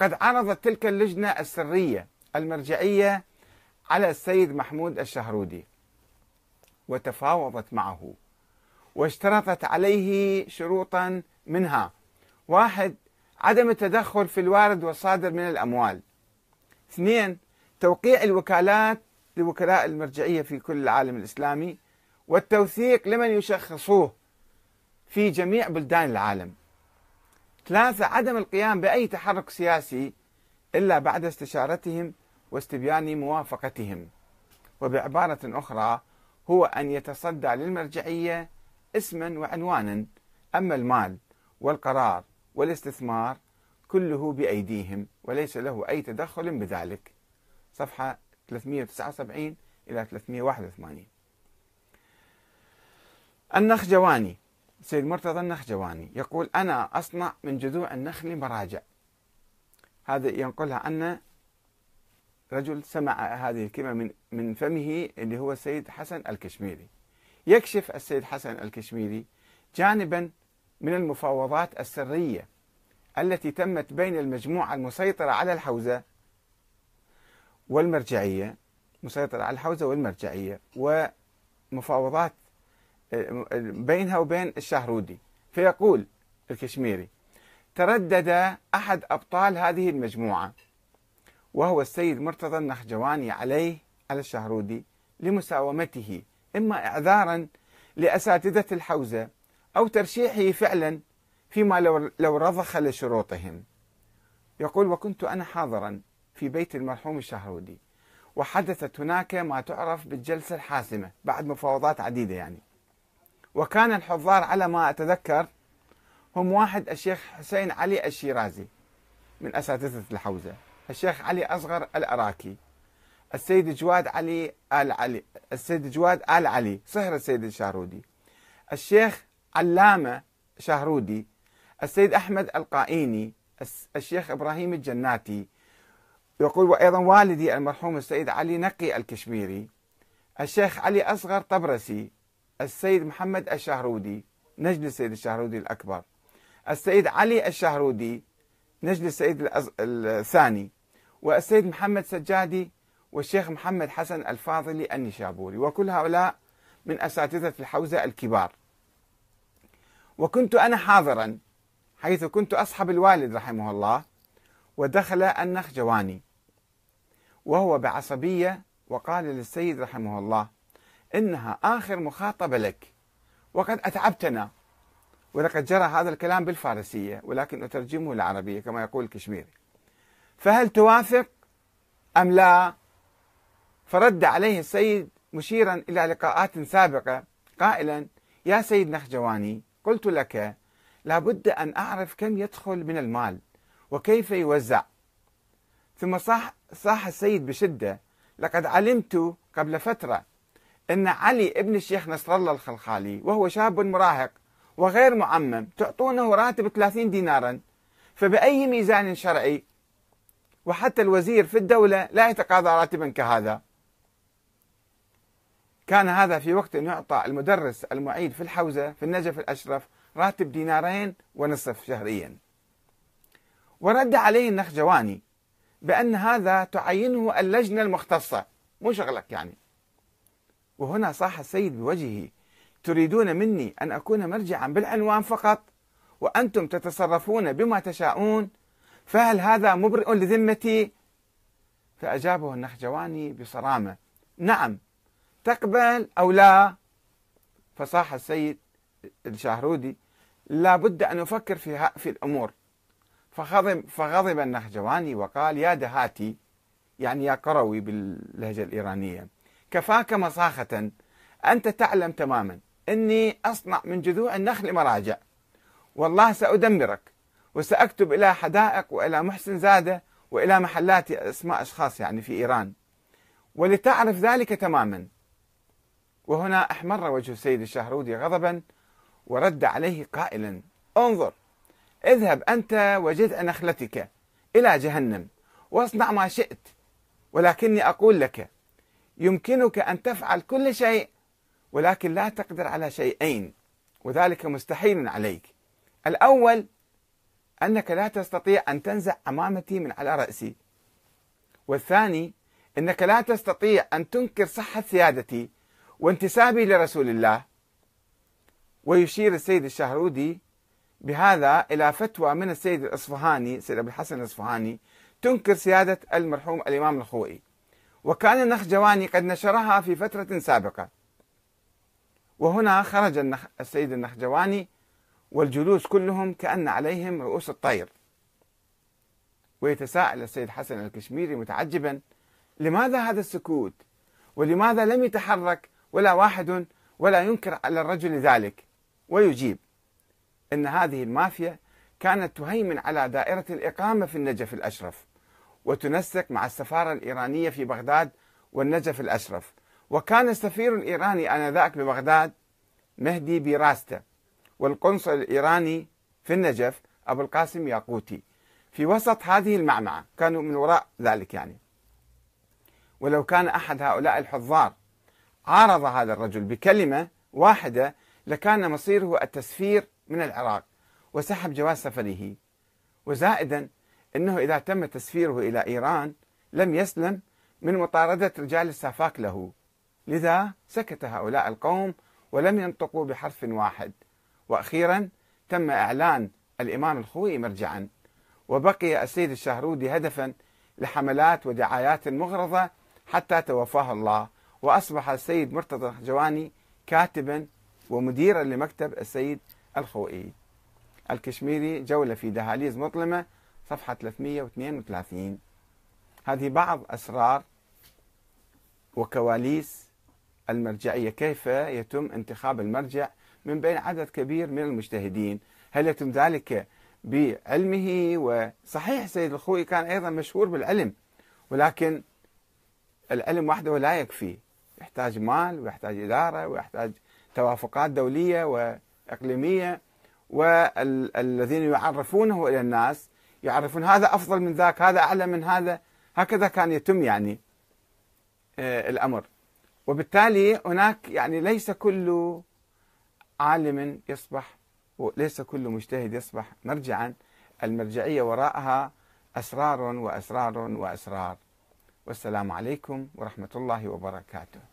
وقد عرضت تلك اللجنة السرية المرجعية على السيد محمود الشهرودي وتفاوضت معه واشترطت عليه شروطا منها واحد عدم التدخل في الوارد والصادر من الأموال. اثنين توقيع الوكالات لوكلاء المرجعية في كل العالم الإسلامي والتوثيق لمن يشخصوه في جميع بلدان العالم. ثلاثة عدم القيام بأي تحرك سياسي إلا بعد استشارتهم واستبيان موافقتهم. وبعبارة أخرى هو أن يتصدى للمرجعية اسما وعنوانا أما المال والقرار والاستثمار كله بأيديهم وليس له أي تدخل بذلك. صفحة 379 إلى 381 النخجواني سيد مرتضى النخجواني يقول أنا أصنع من جذوع النخل مراجع. هذا ينقلها عنا رجل سمع هذه الكلمة من من فمه اللي هو السيد حسن الكشميري. يكشف السيد حسن الكشميري جانبا من المفاوضات السرية التي تمت بين المجموعة المسيطرة على الحوزة والمرجعية مسيطرة على الحوزة والمرجعية ومفاوضات بينها وبين الشهرودي فيقول الكشميري تردد أحد أبطال هذه المجموعة وهو السيد مرتضى النخجواني عليه على الشهرودي لمساومته إما إعذارا لأساتذة الحوزة أو ترشيحه فعلا فيما لو, لو رضخ لشروطهم. يقول وكنت أنا حاضرا في بيت المرحوم الشهرودي وحدثت هناك ما تعرف بالجلسة الحاسمة بعد مفاوضات عديدة يعني. وكان الحضار على ما أتذكر هم واحد الشيخ حسين علي الشيرازي من أساتذة الحوزة. الشيخ علي أصغر الأراكي السيد جواد علي آل علي السيد جواد آل علي صهر السيد الشهرودي الشيخ علامة شهرودي السيد أحمد القائيني الشيخ إبراهيم الجناتي يقول وأيضا والدي المرحوم السيد علي نقي الكشميري الشيخ علي أصغر طبرسي السيد محمد الشهرودي نجل السيد الشهرودي الأكبر. السيد علي الشهرودي نجل السيد الثاني. والسيد محمد سجادي والشيخ محمد حسن الفاضلي النشابوري. وكل هؤلاء من أساتذة الحوزة الكبار. وكنت أنا حاضرا حيث كنت أصحب الوالد رحمه الله ودخل النخجواني. وهو بعصبية وقال للسيد رحمه الله إنها آخر مخاطبة لك. وقد أتعبتنا. ولقد جرى هذا الكلام بالفارسية ولكن أترجمه للعربية كما يقول الكشميري. فهل توافق؟ أم لا؟ فرد عليه السيد مشيرا إلى لقاءات سابقة قائلا يا سيد نخجواني قلت لك لابد أن أعرف كم يدخل من المال وكيف يوزع. ثم صاح, صاح السيد بشدة لقد علمت قبل فترة أن علي ابن الشيخ نصر الله الخلخالي وهو شاب مراهق وغير معمم تعطونه راتب 30 دينارا فبأي ميزان شرعي؟ وحتى الوزير في الدولة لا يتقاضى راتبا كهذا. كان هذا في وقت يعطى المدرس المعيد في الحوزة في النجف الأشرف راتب دينارين ونصف شهريا. ورد عليه النخجواني بأن هذا تعينه اللجنة المختصة. مو شغلك يعني. وهنا صاح السيد بوجهه تريدون مني أن أكون مرجعا بالعنوان فقط وأنتم تتصرفون بما تشاءون فهل هذا مبرئ لذمتي؟ فأجابه النخجواني بصرامة نعم تقبل أو لا؟ فصاح السيد الشهرودي لا بد أن نفكر في, في الأمور. فغضب, فغضب النخجواني وقال يا دهاتي يعني يا قروي باللهجة الإيرانية. كفاك مصاخة. أنت تعلم تماما. أني أصنع من جذوع النخل مراجع. والله سأدمرك. وسأكتب إلى حدائق وإلى محسن زادة وإلى محلات أسماء أشخاص يعني في إيران. ولتعرف ذلك تماما. وهنا أحمر وجه السيد الشهرودي غضبا ورد عليه قائلا. انظر اذهب أنت وجذع نخلتك إلى جهنم. واصنع ما شئت. ولكني أقول لك يمكنك أن تفعل كل شيء ولكن لا تقدر على شيئين وذلك مستحيل عليك. الأول أنك لا تستطيع أن تنزع عمامتي من على رأسي. والثاني أنك لا تستطيع أن تنكر صحة سيادتي وانتسابي لرسول الله. ويشير السيد الشهرودي بهذا إلى فتوى من السيد الإصفهاني السيد أبو الحسن الإصفهاني تنكر سيادة المرحوم الإمام الخوئي. وكان النخجواني قد نشرها في فترة سابقة. وهنا خرج السيد النخجواني والجلوس كلهم كأن عليهم رؤوس الطير. ويتساءل السيد حسن الكشميري متعجبا لماذا هذا السكوت؟ ولماذا لم يتحرك ولا واحد ولا ينكر على الرجل ذلك؟ ويجيب إن هذه المافيا كانت تهيمن على دائرة الإقامة في النجف الأشرف. وتنسق مع السفارة الإيرانية في بغداد والنجف الأشرف. وكان السفير الإيراني آنذاك ببغداد مهدي بيراستا والقنصل الإيراني في النجف أبو القاسم ياقوتي. في وسط هذه المعمعة كانوا من وراء ذلك يعني. ولو كان أحد هؤلاء الحضار عارض هذا الرجل بكلمة واحدة لكان مصيره التسفير من العراق وسحب جواز سفره. وزائدا إنه إذا تم تسفيره إلى إيران لم يسلم من مطاردة رجال السافاك له. لذا سكت هؤلاء القوم ولم ينطقوا بحرف واحد. وأخيرا تم إعلان الإمام الخوئي مرجعا. وبقي السيد الشهرودي هدفا لحملات ودعايات مغرضة حتى توفاه الله. وأصبح السيد مرتضى الخجواني كاتبا ومديرا لمكتب السيد الخوئي. الكشميري جولة في دهاليز مظلمة صفحة 332 هذه بعض أسرار وكواليس المرجعية كيف يتم انتخاب المرجع من بين عدد كبير من المجتهدين؟ هل يتم ذلك بعلمه؟ وصحيح سيد الخوئي كان أيضا مشهور بالعلم ولكن العلم وحده لا يكفي. يحتاج مال ويحتاج إدارة ويحتاج توافقات دولية وإقليمية والذين يعرفونه إلى الناس يعرفون هذا أفضل من ذاك هذا أعلى من هذا. هكذا كان يتم يعني آه، الأمر. وبالتالي هناك يعني ليس كل عالم يصبح وليس كل مجتهد يصبح مرجعا. المرجعية وراءها أسرار وأسرار وأسرار. والسلام عليكم ورحمة الله وبركاته.